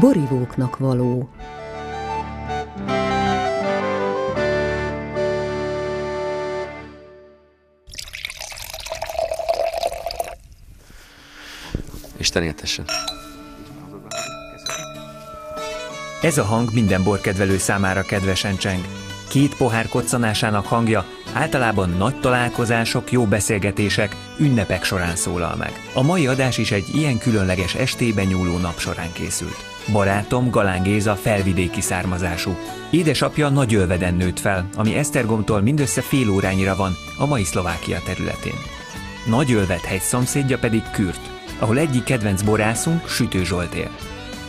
borivóknak való. Isten éltessen. Ez a hang minden borkedvelő számára kedvesen cseng. Két pohár koccanásának hangja általában nagy találkozások, jó beszélgetések, ünnepek során szólal meg. A mai adás is egy ilyen különleges estében nyúló nap során készült. Barátom Galán Géza felvidéki származású. Édesapja nagy ölveden nőtt fel, ami Esztergomtól mindössze fél órányira van a mai Szlovákia területén. Nagy ölvet hegy szomszédja pedig Kürt, ahol egyik kedvenc borászunk Sütő Zsolt él.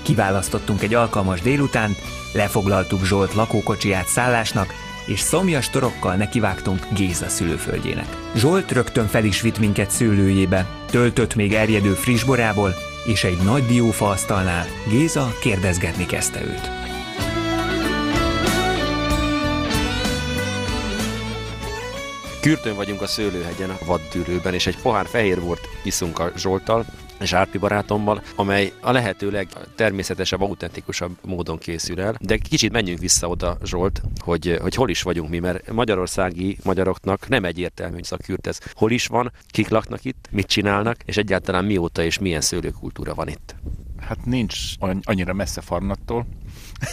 Kiválasztottunk egy alkalmas délutánt, lefoglaltuk Zsolt lakókocsiját szállásnak, és szomjas torokkal nekivágtunk Géza szülőföldjének. Zsolt rögtön fel is vitt minket szőlőjébe, töltött még erjedő friss borából, és egy nagy diófa asztalnál Géza kérdezgetni kezdte őt. Kürtön vagyunk a Szőlőhegyen, a vaddűrőben, és egy pohár fehér bort iszunk a Zsolttal, és Árpi barátommal, amely a lehetőleg természetesebb, autentikusabb módon készül el. De kicsit menjünk vissza oda, Zsolt, hogy, hogy hol is vagyunk mi, mert magyarországi magyaroknak nem egyértelmű, hogy ez a kürt ez hol is van, kik laknak itt, mit csinálnak, és egyáltalán mióta és milyen szőlőkultúra van itt. Hát nincs annyira messze Farnattól,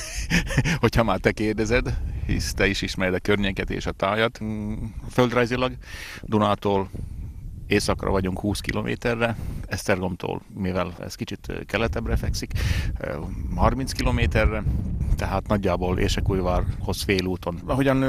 hogyha már te kérdezed, hisz te is ismered a környéket és a tájat. Mm, földrajzilag Dunától északra vagyunk 20 kilométerre, Esztergomtól, mivel ez kicsit keletebbre fekszik, 30 kilométerre, tehát nagyjából Ésekújvárhoz félúton. Ahogyan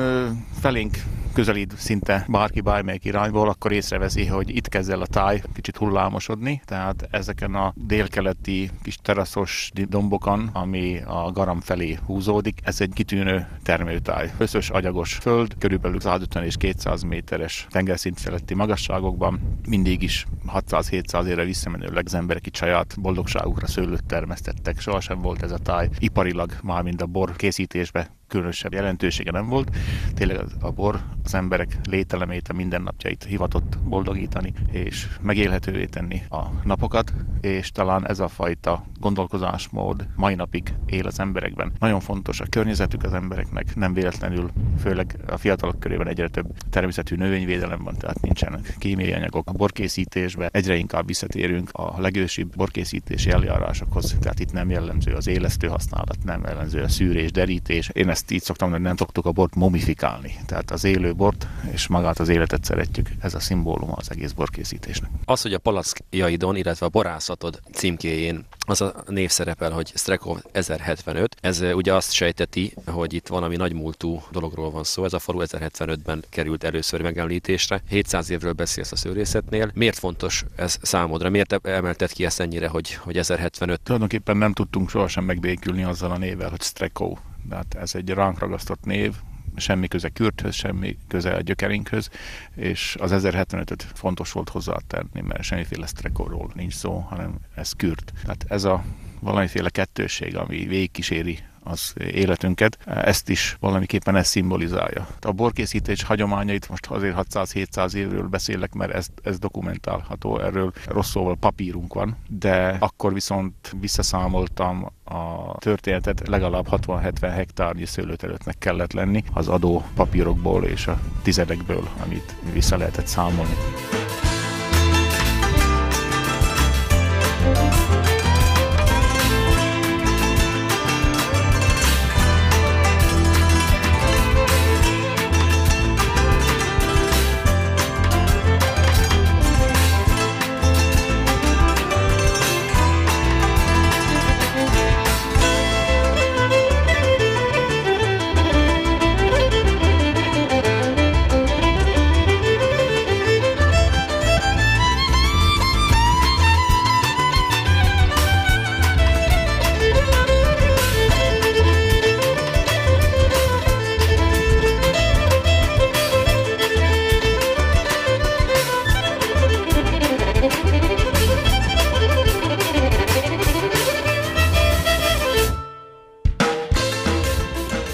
felénk közelít szinte bárki bármelyik irányból, akkor észreveszi, hogy itt kezd el a táj kicsit hullámosodni, tehát ezeken a délkeleti kis teraszos dombokon, ami a garam felé húzódik, ez egy kitűnő termőtáj. Összes agyagos föld, körülbelül 150 és 200 méteres tengerszint feletti magasságokban, mindig is 600-700 évre visszamenőleg az emberek itt saját boldogságukra szőlőt termesztettek. Sohasem volt ez a táj iparilag, már mind a bor készítésbe különösebb jelentősége nem volt. Tényleg a bor az emberek lételemét, a mindennapjait hivatott boldogítani, és megélhetővé tenni a napokat, és talán ez a fajta gondolkozásmód mai napig él az emberekben. Nagyon fontos a környezetük az embereknek, nem véletlenül, főleg a fiatalok körében egyre több természetű növényvédelem van, tehát nincsenek kémiai anyagok. A borkészítésbe egyre inkább visszatérünk a legősibb borkészítési eljárásokhoz, tehát itt nem jellemző az élesztő használat, nem jellemző a szűrés, derítés. Én ezt így szoktam, hogy nem szoktuk a bort momifikálni. Tehát az élő bort és magát az életet szeretjük. Ez a szimbóluma az egész borkészítésnek. Az, hogy a palackjaidon, illetve a borászatod címkéjén az a név szerepel, hogy Strekov 1075. Ez ugye azt sejteti, hogy itt valami nagymúltú dologról van szó. Ez a falu 1075-ben került először megemlítésre. 700 évről beszélsz a szőrészetnél. Miért fontos ez számodra? Miért emelted ki ezt ennyire, hogy, hogy 1075? Tulajdonképpen nem tudtunk sohasem megbékülni azzal a névvel, hogy Strekov. De hát ez egy ránk ragasztott név, semmi köze Kürthöz, semmi köze a gyökerinkhöz, és az 1075-öt fontos volt hozzátenni, mert semmiféle Strekóról nincs szó, hanem ez Kürt. Tehát ez a valamiféle kettősség, ami végigkíséri az életünket, ezt is valamiképpen ez szimbolizálja. A borkészítés hagyományait most azért 600-700 évről beszélek, mert ez, ez dokumentálható, erről rossz szóval papírunk van, de akkor viszont visszaszámoltam a történetet, legalább 60-70 hektárnyi szőlőterületnek kellett lenni az adó papírokból és a tizedekből, amit vissza lehetett számolni.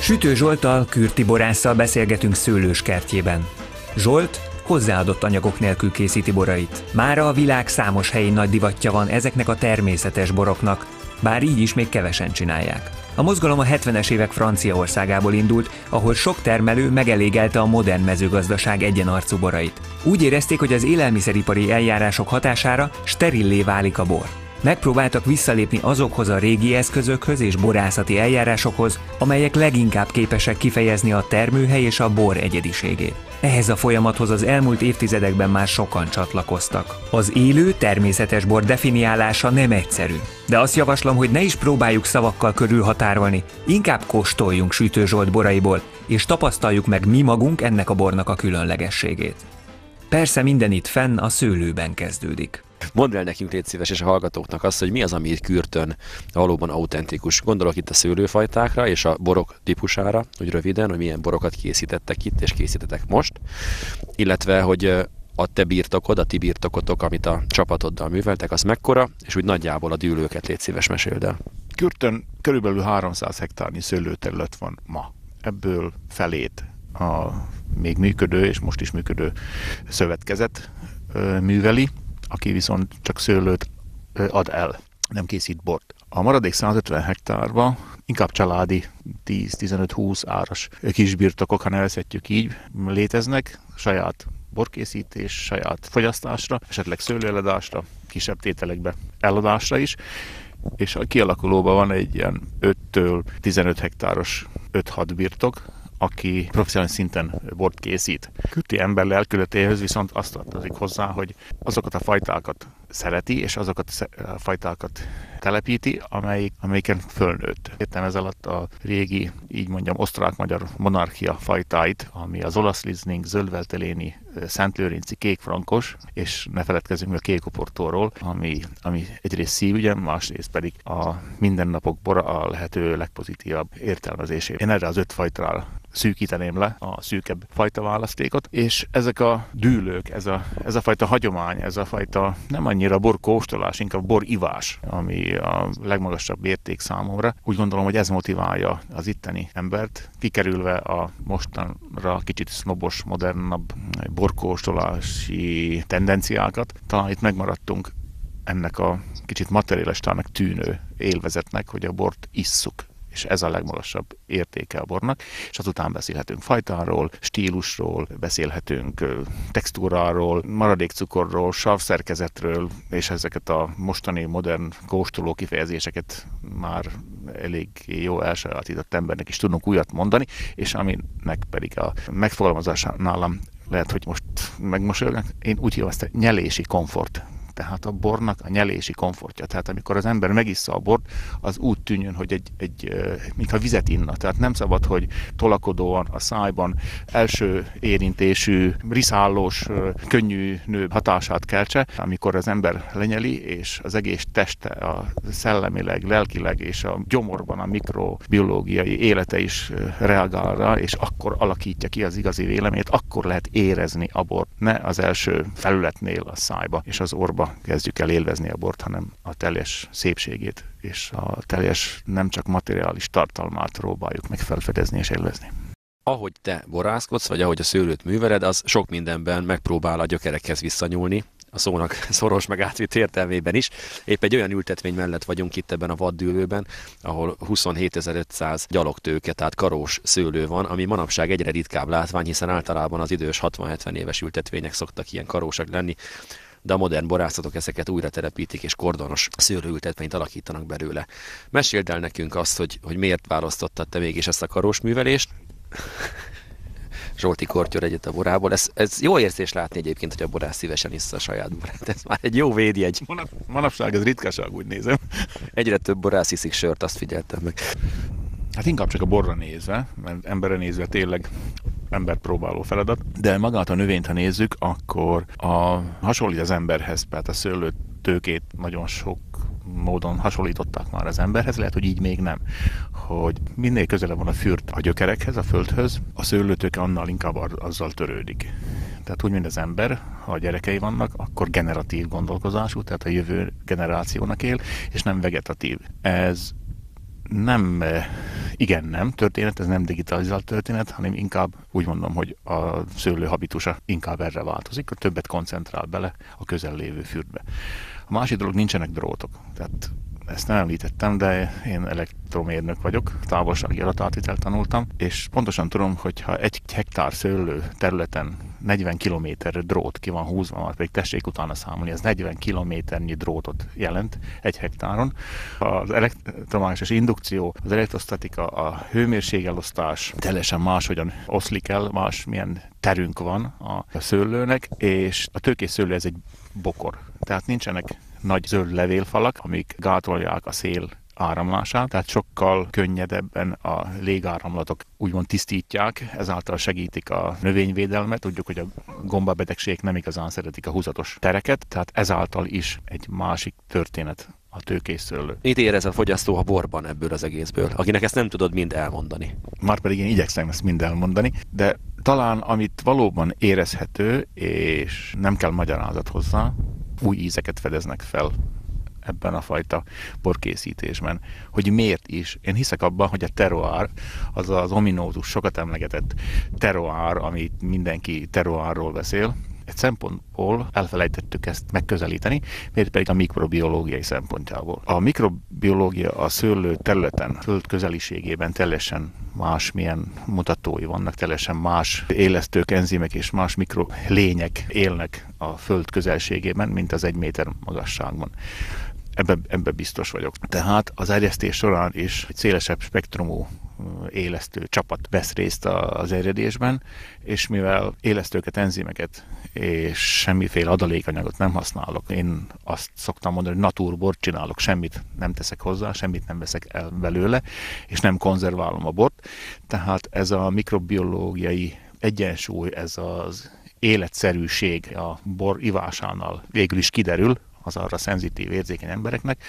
Sütő Zsoltal, Kürti borásszal beszélgetünk szőlős kertjében. Zsolt hozzáadott anyagok nélkül készíti borait. Mára a világ számos helyén nagy divatja van ezeknek a természetes boroknak, bár így is még kevesen csinálják. A mozgalom a 70-es évek Franciaországából indult, ahol sok termelő megelégelte a modern mezőgazdaság egyenarcú borait. Úgy érezték, hogy az élelmiszeripari eljárások hatására sterillé válik a bor. Megpróbáltak visszalépni azokhoz a régi eszközökhöz és borászati eljárásokhoz, amelyek leginkább képesek kifejezni a termőhely és a bor egyediségét. Ehhez a folyamathoz az elmúlt évtizedekben már sokan csatlakoztak. Az élő, természetes bor definiálása nem egyszerű, de azt javaslom, hogy ne is próbáljuk szavakkal körülhatárolni, inkább kóstoljunk Sütő Zsolt boraiból, és tapasztaljuk meg mi magunk ennek a bornak a különlegességét. Persze minden itt fenn a szőlőben kezdődik. Mondd el nekünk, légy szíves, és a hallgatóknak azt, hogy mi az, ami itt Kürtön valóban autentikus. Gondolok itt a szőlőfajtákra és a borok típusára, hogy röviden, hogy milyen borokat készítettek itt, és készítettek most, illetve, hogy a te birtokod, a ti birtokotok, amit a csapatoddal műveltek, az mekkora, és úgy nagyjából a dűlőket légy szíves meséld el. Kürtön körülbelül 300 hektárnyi szőlőterület van ma. Ebből felét a még működő és most is működő szövetkezet műveli, aki viszont csak szőlőt ad el, nem készít bort. A maradék 150 hektárba inkább családi 10-15-20 áras kisbirtokok, ha nevezhetjük így, léteznek, saját borkészítés, saját fogyasztásra, esetleg szőlőeladásra, kisebb tételekbe eladásra is, és a kialakulóban van egy ilyen 5-től 15 hektáros 5-6 birtok, aki professzionális szinten bort készít. Küti ember lelkületéhez viszont azt tartozik hozzá, hogy azokat a fajtákat szereti, és azokat a fajtákat telepíti, amelyik, amelyiken fölnőtt. Értem ez alatt a régi, így mondjam, osztrák-magyar monarchia fajtáit, ami az olasz lizning, zöldvelteléni, szentlőrinci, kékfrankos, és ne feledkezzünk a kékoportóról, ami, ami egyrészt szívügye, másrészt pedig a mindennapok bora a lehető legpozitívabb értelmezését. Én erre az öt fajtára szűkíteném le a szűkebb fajta választékot, és ezek a dűlők, ez a, ez a fajta hagyomány, ez a fajta nem annyira borkóstolás, inkább borivás, ami a legmagasabb érték számomra. Úgy gondolom, hogy ez motiválja az itteni embert, kikerülve a mostanra kicsit sznobos, modernabb borkóstolási tendenciákat. Talán itt megmaradtunk ennek a kicsit materialistának tűnő élvezetnek, hogy a bort isszuk és ez a legmagasabb értéke a bornak, és azután beszélhetünk fajtáról, stílusról, beszélhetünk textúráról, maradékcukorról, savszerkezetről, és ezeket a mostani modern kóstoló kifejezéseket már elég jó elsajátított embernek is tudunk újat mondani, és aminek pedig a megfogalmazása nálam lehet, hogy most megmosolyognak, én úgy hívom ezt a nyelési komfort tehát a bornak a nyelési komfortja. Tehát amikor az ember megissza a bort, az úgy tűnjön, hogy egy, egy mintha vizet inna. Tehát nem szabad, hogy tolakodóan a szájban első érintésű, riszállós, könnyű nő hatását keltse, amikor az ember lenyeli, és az egész teste, a szellemileg, lelkileg és a gyomorban a mikrobiológiai élete is reagál rá, és akkor alakítja ki az igazi véleményét, akkor lehet érezni a bort, ne az első felületnél a szájba és az orba kezdjük el élvezni a bort, hanem a teljes szépségét és a teljes nem csak materiális tartalmát próbáljuk meg felfedezni és élvezni ahogy te borászkodsz, vagy ahogy a szőlőt műveled, az sok mindenben megpróbál a gyökerekhez visszanyúlni, a szónak szoros meg átvitt értelmében is. Épp egy olyan ültetvény mellett vagyunk itt ebben a vaddűlőben, ahol 27.500 gyalogtőke, tehát karós szőlő van, ami manapság egyre ritkább látvány, hiszen általában az idős 60-70 éves ültetvények szoktak ilyen karósak lenni de a modern borászatok ezeket újra telepítik, és kordonos szőlőültetményt alakítanak belőle. Meséld el nekünk azt, hogy, hogy miért választottad te mégis ezt a karós művelést, Zsolti Kortyor egyet a borából. Ez, ez jó érzés látni egyébként, hogy a borász szívesen issza a saját borát. Ez már egy jó védjegy. Manap, manapság ez ritkaság, úgy nézem. Egyre több borász iszik sört, azt figyeltem meg. Hát inkább csak a borra nézve, mert emberre nézve tényleg embert próbáló feladat, de magát a növényt, ha nézzük, akkor a, hasonlít az emberhez, tehát a szőlőt tőkét nagyon sok módon hasonlították már az emberhez, lehet, hogy így még nem, hogy minél közelebb van a fürt a gyökerekhez, a földhöz, a szőlőtőke annál inkább azzal törődik. Tehát úgy, mint az ember, ha a gyerekei vannak, akkor generatív gondolkozású, tehát a jövő generációnak él, és nem vegetatív. Ez nem igen nem történet, ez nem digitalizált történet, hanem inkább úgy mondom, hogy a szőlő habitusa inkább erre változik, hogy többet koncentrál bele a közel lévő fürdbe. A másik dolog, nincsenek drótok. Tehát ezt nem említettem, de én elektromérnök vagyok, távolsági adatátvitelt tanultam, és pontosan tudom, hogy ha egy hektár szőlő területen 40 kilométer drót ki van húzva, már pedig tessék utána számolni, ez 40 kilométernyi drótot jelent egy hektáron. Az elektromágneses indukció, az elektrostatika, a hőmérségelosztás teljesen máshogyan oszlik el, más milyen terünk van a szőlőnek, és a tőkés szőlő ez egy bokor. Tehát nincsenek nagy zöld levélfalak, amik gátolják a szél áramlását, tehát sokkal könnyedebben a légáramlatok úgymond tisztítják, ezáltal segítik a növényvédelmet. Tudjuk, hogy a gombabetegségek nem igazán szeretik a húzatos tereket, tehát ezáltal is egy másik történet a tőkészőlő. Mit érez a fogyasztó a borban ebből az egészből, akinek ezt nem tudod mind elmondani? Már pedig én igyekszem ezt mind elmondani, de talán amit valóban érezhető, és nem kell magyarázat hozzá, új ízeket fedeznek fel ebben a fajta borkészítésben. Hogy miért is? Én hiszek abban, hogy a terroár, az az ominózus, sokat emlegetett terroár, amit mindenki terroárról beszél, egy szempontból elfelejtettük ezt megközelíteni, miért pedig a mikrobiológiai szempontjából. A mikrobiológia a szőlő területen, föld közeliségében teljesen más milyen mutatói vannak, teljesen más élesztők, enzimek és más mikrolények élnek a föld közelségében, mint az egy méter magasságban. Ebbe, ebbe biztos vagyok. Tehát az erjesztés során is egy szélesebb spektrumú élesztő csapat vesz részt az eredésben, és mivel élesztőket, enzimeket és semmiféle adalékanyagot nem használok, én azt szoktam mondani, hogy natúrbort csinálok, semmit nem teszek hozzá, semmit nem veszek el belőle, és nem konzerválom a bort, tehát ez a mikrobiológiai egyensúly, ez az életszerűség a bor ivásánál végül is kiderül, az arra szenzitív, érzékeny embereknek,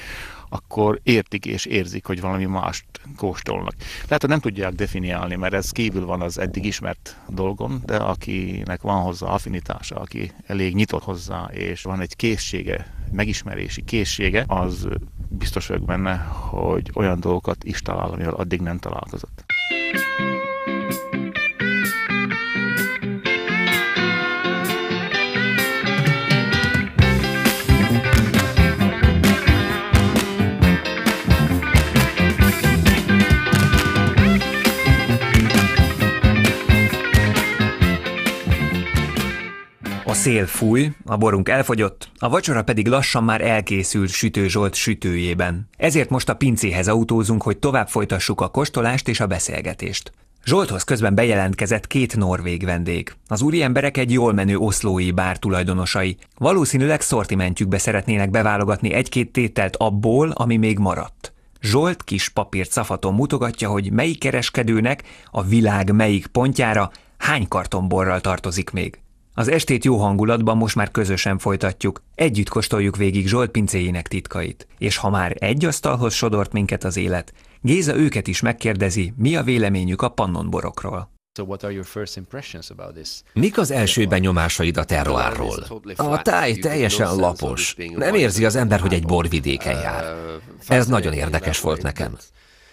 akkor értik és érzik, hogy valami mást kóstolnak. Lehet, hogy nem tudják definiálni, mert ez kívül van az eddig ismert dolgon, de akinek van hozzá affinitása, aki elég nyitott hozzá, és van egy készsége, megismerési készsége, az biztos vagyok benne, hogy olyan dolgokat is talál, amivel addig nem találkozott. Szél fúj, a borunk elfogyott, a vacsora pedig lassan már elkészült Sütő Zsolt sütőjében. Ezért most a pincéhez autózunk, hogy tovább folytassuk a kostolást és a beszélgetést. Zsolthoz közben bejelentkezett két norvég vendég. Az úriemberek egy jól menő oszlói bár tulajdonosai. Valószínűleg szortimentjükbe szeretnének beválogatni egy-két tételt abból, ami még maradt. Zsolt kis papírt szafaton mutogatja, hogy melyik kereskedőnek a világ melyik pontjára hány kartonborral tartozik még. Az estét jó hangulatban most már közösen folytatjuk, együtt kóstoljuk végig Zsolt pincéjének titkait. És ha már egy asztalhoz sodort minket az élet, Géza őket is megkérdezi, mi a véleményük a pannonborokról. Mik az első benyomásaid a terroárról? A táj teljesen lapos. Nem érzi az ember, hogy egy borvidéken jár. Ez nagyon érdekes volt nekem.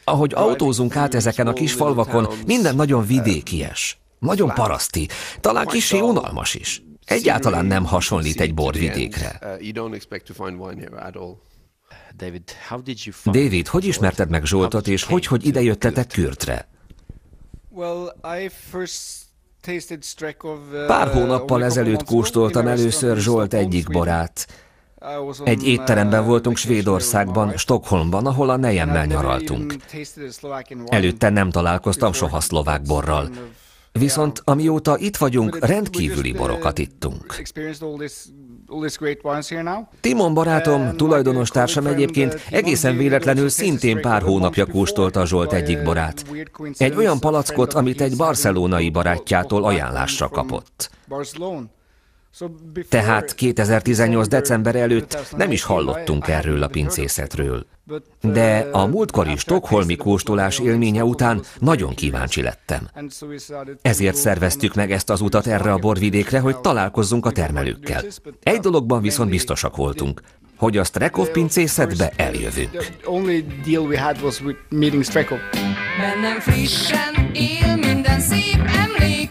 Ahogy autózunk át ezeken a kis falvakon, minden nagyon vidékies. Nagyon paraszti, talán kicsi unalmas is. Egyáltalán nem hasonlít egy borvidékre. David, hogy ismerted meg Zsoltot, és hogy, hogy ide jöttetek Kürtre? Pár hónappal ezelőtt kóstoltam először Zsolt egyik borát. Egy étteremben voltunk Svédországban, Stockholmban, ahol a nejemmel nyaraltunk. Előtte nem találkoztam soha szlovák borral. Viszont amióta itt vagyunk, rendkívüli borokat ittunk. Timon barátom, tulajdonos társam egyébként egészen véletlenül szintén pár hónapja kóstolta Zsolt egyik borát. Egy olyan palackot, amit egy barcelonai barátjától ajánlásra kapott. Tehát 2018. december előtt nem is hallottunk erről a pincészetről. De a múltkori stokholmi kóstolás élménye után nagyon kíváncsi lettem. Ezért szerveztük meg ezt az utat erre a borvidékre, hogy találkozzunk a termelőkkel. Egy dologban viszont biztosak voltunk, hogy a Strekov pincészetbe eljövünk. Bennem frissen él minden szép emlék,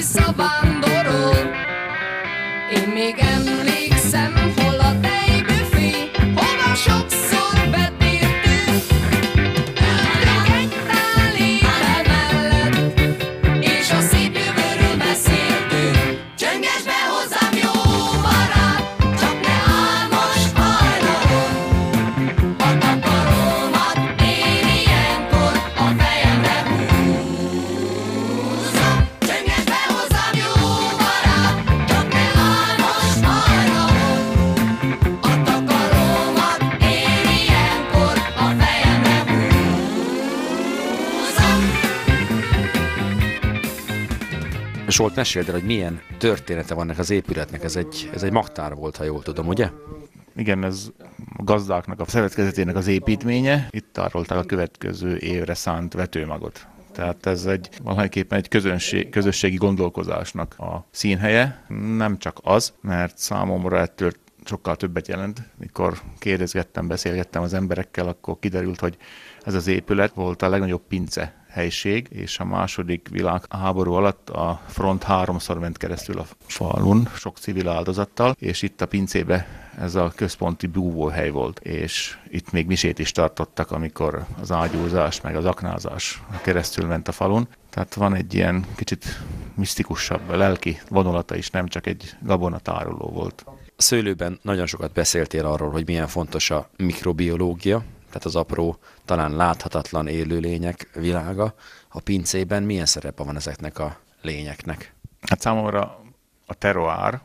visszavándorol. Én még ember Zsolt, meséld el, hogy milyen története van ennek az épületnek. Ez egy, ez egy magtár volt, ha jól tudom, ugye? Igen, ez a gazdáknak a szövetkezetének az építménye. Itt tárolták a következő évre szánt vetőmagot. Tehát ez egy valahogyképpen egy közönség, közösségi gondolkozásnak a színhelye. Nem csak az, mert számomra ettől sokkal többet jelent. Mikor kérdezgettem, beszélgettem az emberekkel, akkor kiderült, hogy ez az épület volt a legnagyobb pince helység, és a második világháború alatt a front háromszor ment keresztül a falun, sok civil áldozattal, és itt a pincébe ez a központi búvóhely volt, és itt még misét is tartottak, amikor az ágyúzás meg az aknázás keresztül ment a falun. Tehát van egy ilyen kicsit misztikusabb lelki vonulata is, nem csak egy gabonatároló volt. Szőlőben nagyon sokat beszéltél arról, hogy milyen fontos a mikrobiológia, tehát az apró, talán láthatatlan élőlények világa. A pincében milyen szerepe van ezeknek a lényeknek? Hát számomra a teroár,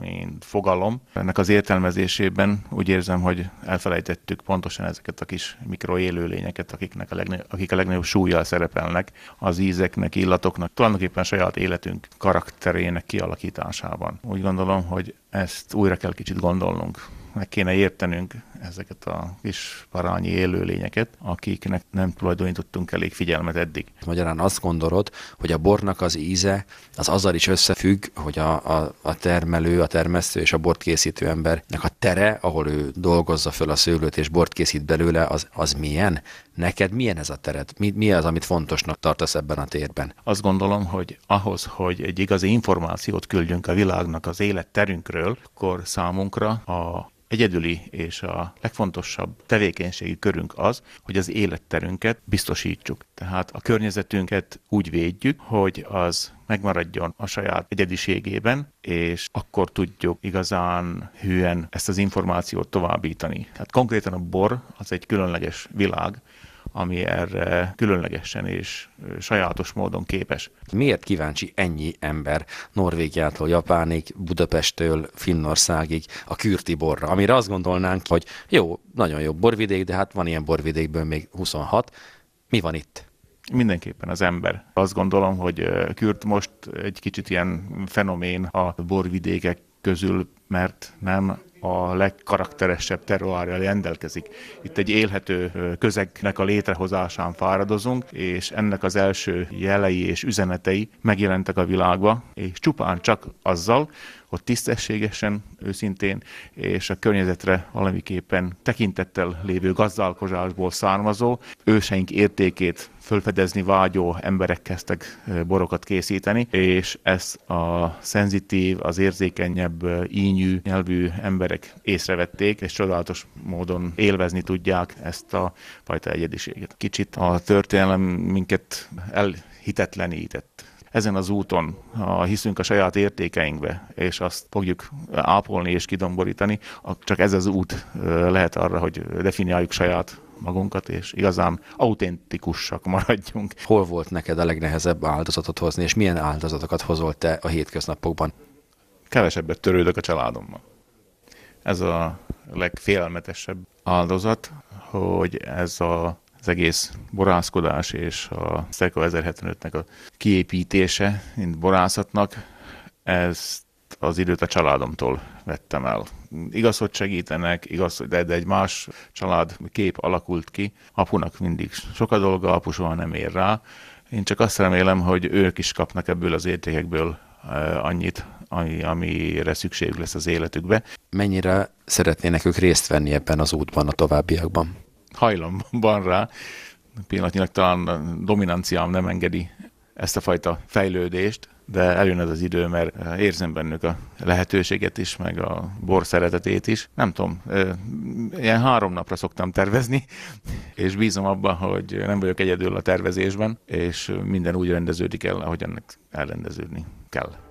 mint fogalom. Ennek az értelmezésében úgy érzem, hogy elfelejtettük pontosan ezeket a kis mikroélőlényeket, akiknek a legnagyobb, akik a legnagyobb súlyjal szerepelnek az ízeknek, illatoknak, tulajdonképpen saját életünk karakterének kialakításában. Úgy gondolom, hogy ezt újra kell kicsit gondolnunk meg kéne értenünk ezeket a kis parányi élőlényeket, akiknek nem tulajdonítottunk elég figyelmet eddig. Magyarán azt gondolod, hogy a bornak az íze az azzal is összefügg, hogy a, a, a termelő, a termesztő és a bort készítő embernek a tere, ahol ő dolgozza föl a szőlőt és bort készít belőle, az, az milyen? Neked milyen ez a tered? Mi, mi az, amit fontosnak tartasz ebben a térben? Azt gondolom, hogy ahhoz, hogy egy igazi információt küldjünk a világnak az életterünkről, akkor számunkra a egyedüli és a legfontosabb tevékenységi körünk az, hogy az életterünket biztosítsuk. Tehát a környezetünket úgy védjük, hogy az megmaradjon a saját egyediségében, és akkor tudjuk igazán hűen ezt az információt továbbítani. Tehát konkrétan a bor az egy különleges világ, ami erre különlegesen és sajátos módon képes. Miért kíváncsi ennyi ember Norvégiától Japánig, Budapesttől Finnországig a kürti borra, amire azt gondolnánk, hogy jó, nagyon jó borvidék, de hát van ilyen borvidékből még 26. Mi van itt? Mindenképpen az ember. Azt gondolom, hogy Kürt most egy kicsit ilyen fenomén a borvidékek közül, mert nem a legkarakteresebb terroárjal rendelkezik. Itt egy élhető közegnek a létrehozásán fáradozunk, és ennek az első jelei és üzenetei megjelentek a világba, és csupán csak azzal, hogy tisztességesen, őszintén, és a környezetre valamiképpen tekintettel lévő gazdálkozásból származó őseink értékét fölfedezni vágyó emberek kezdtek borokat készíteni, és ezt a szenzitív, az érzékenyebb, ínyű nyelvű emberek észrevették, és csodálatos módon élvezni tudják ezt a fajta egyediséget. Kicsit a történelem minket elhitetlenített ezen az úton, ha hiszünk a saját értékeinkbe, és azt fogjuk ápolni és kidomborítani, csak ez az út lehet arra, hogy definiáljuk saját magunkat, és igazán autentikusak maradjunk. Hol volt neked a legnehezebb áldozatot hozni, és milyen áldozatokat hozol te a hétköznapokban? Kevesebbet törődök a családommal. Ez a legfélelmetesebb áldozat, hogy ez a az egész borászkodás és a Szerko 1075-nek a kiépítése, mint borászatnak, ezt az időt a családomtól vettem el. Igaz, hogy segítenek, igaz, de, de egy más család kép alakult ki. Apunak mindig sok a dolga, apu soha nem ér rá. Én csak azt remélem, hogy ők is kapnak ebből az értékekből eh, annyit, ami, amire szükség lesz az életükbe. Mennyire szeretnének ők részt venni ebben az útban a továbbiakban? Hajlam van rá. Pillanatnyilag talán dominanciám nem engedi ezt a fajta fejlődést, de eljön ez az idő, mert érzem bennük a lehetőséget is, meg a bor szeretetét is. Nem tudom, ilyen három napra szoktam tervezni, és bízom abban, hogy nem vagyok egyedül a tervezésben, és minden úgy rendeződik el, ahogy ennek elrendeződni kell.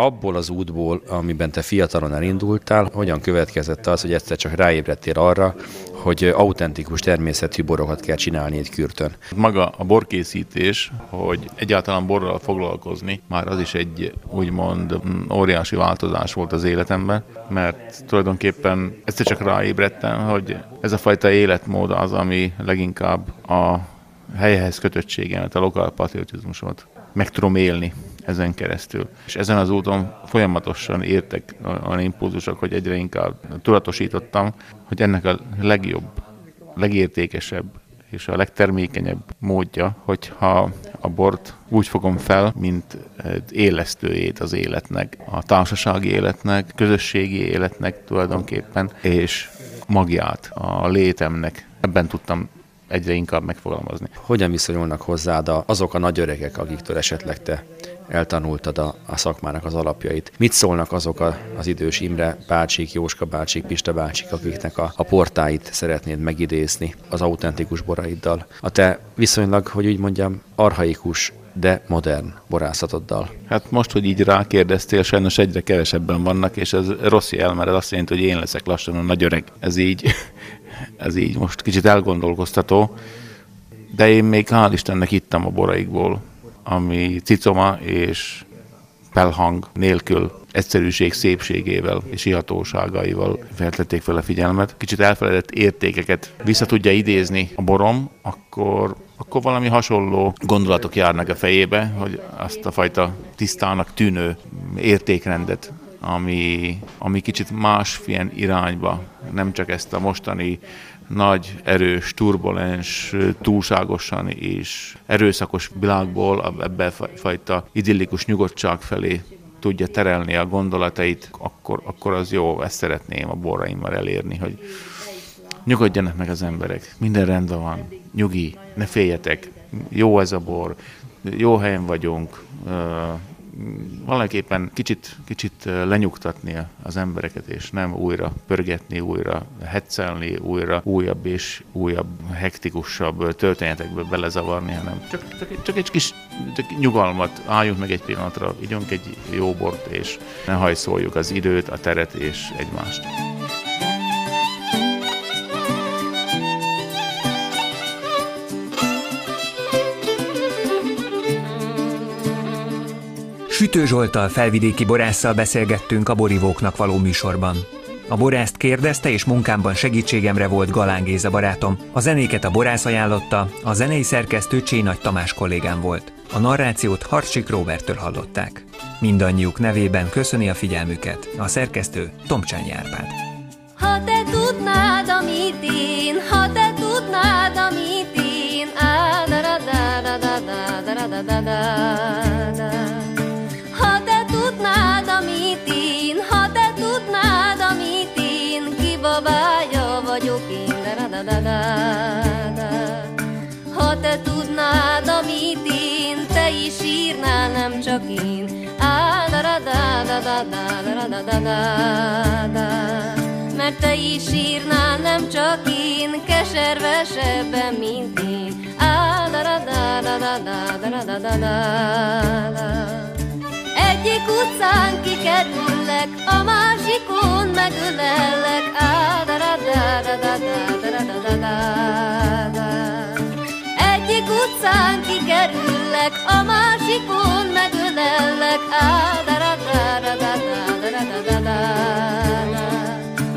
Abból az útból, amiben te fiatalon elindultál, hogyan következett az, hogy egyszer csak ráébredtél arra, hogy autentikus természetű borokat kell csinálni egy kürtön. Maga a borkészítés, hogy egyáltalán borral foglalkozni, már az is egy úgymond mm, óriási változás volt az életemben, mert tulajdonképpen egyszer csak ráébredtem, hogy ez a fajta életmód az, ami leginkább a helyhez kötöttségemet, a lokál patriotizmusomat meg tudom élni ezen keresztül. És ezen az úton folyamatosan értek olyan impulzusok, hogy egyre inkább tudatosítottam, hogy ennek a legjobb, legértékesebb és a legtermékenyebb módja, hogyha a bort úgy fogom fel, mint élesztőjét az életnek, a társasági életnek, közösségi életnek tulajdonképpen, és magját a létemnek. Ebben tudtam egyre inkább megfogalmazni. Hogyan viszonyulnak hozzád azok a nagy öregek, akiktől esetleg te eltanultad a, a szakmának az alapjait. Mit szólnak azok a, az idős Imre bácsik, Jóska bácsik, Pista bácsik, akiknek a, a portáit szeretnéd megidézni az autentikus boraiddal? A te viszonylag, hogy úgy mondjam, arhaikus de modern borászatoddal. Hát most, hogy így rákérdeztél, sajnos egyre kevesebben vannak, és ez rossz jel, mert ez azt jelenti, hogy én leszek lassan a nagy öreg. Ez így, ez így most kicsit elgondolkoztató, de én még hál' Istennek ittam a boraikból, ami cicoma és pelhang nélkül egyszerűség szépségével és ihatóságaival feltették fel a figyelmet. Kicsit elfeledett értékeket vissza tudja idézni a borom, akkor, akkor valami hasonló gondolatok járnak a fejébe, hogy azt a fajta tisztának tűnő értékrendet ami, ami kicsit másfilyen irányba, nem csak ezt a mostani nagy, erős, turbulens, túlságosan és erőszakos világból ebbe fajta idillikus nyugodtság felé tudja terelni a gondolatait, akkor, akkor az jó, ezt szeretném a borraimmal elérni, hogy nyugodjanak meg az emberek, minden rendben van, nyugi, ne féljetek, jó ez a bor, jó helyen vagyunk, valaképpen kicsit, kicsit lenyugtatni az embereket, és nem újra pörgetni, újra hetszelni, újra újabb és újabb, hektikusabb történetekbe belezavarni, hanem csak, csak, csak egy kis csak nyugalmat, álljunk meg egy pillanatra, ígyunk egy jó bort, és ne hajszoljuk az időt, a teret és egymást. Sütő Zsoltal felvidéki borásszal beszélgettünk a borivóknak való műsorban. A borászt kérdezte, és munkámban segítségemre volt Galán Géza barátom. A zenéket a borász ajánlotta, a zenei szerkesztő Csénagy Tamás kollégám volt. A narrációt Harcsik Roberttől hallották. Mindannyiuk nevében köszöni a figyelmüket a szerkesztő Tomcsányi Árpád. Ha te tudnád, amit én, ha is nem csak én, á, da da da da da da da da da da mert te is írnál, nem csak én, keservesebben, mint én. Á, da da da da da da da da da da egyik utcán kikerüllek, a másikon megölellek. Egyik utcán kikerüllek, a másikon megölellek.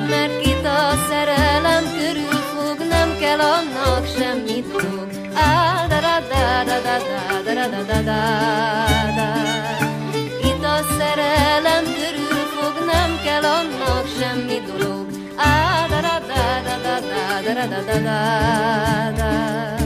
Mert kit a szerelem körül fog, nem kell annak semmit fog. Ah, da da szerelem körül fog, nem kell annak semmi dolog. Da da da da da da da da da da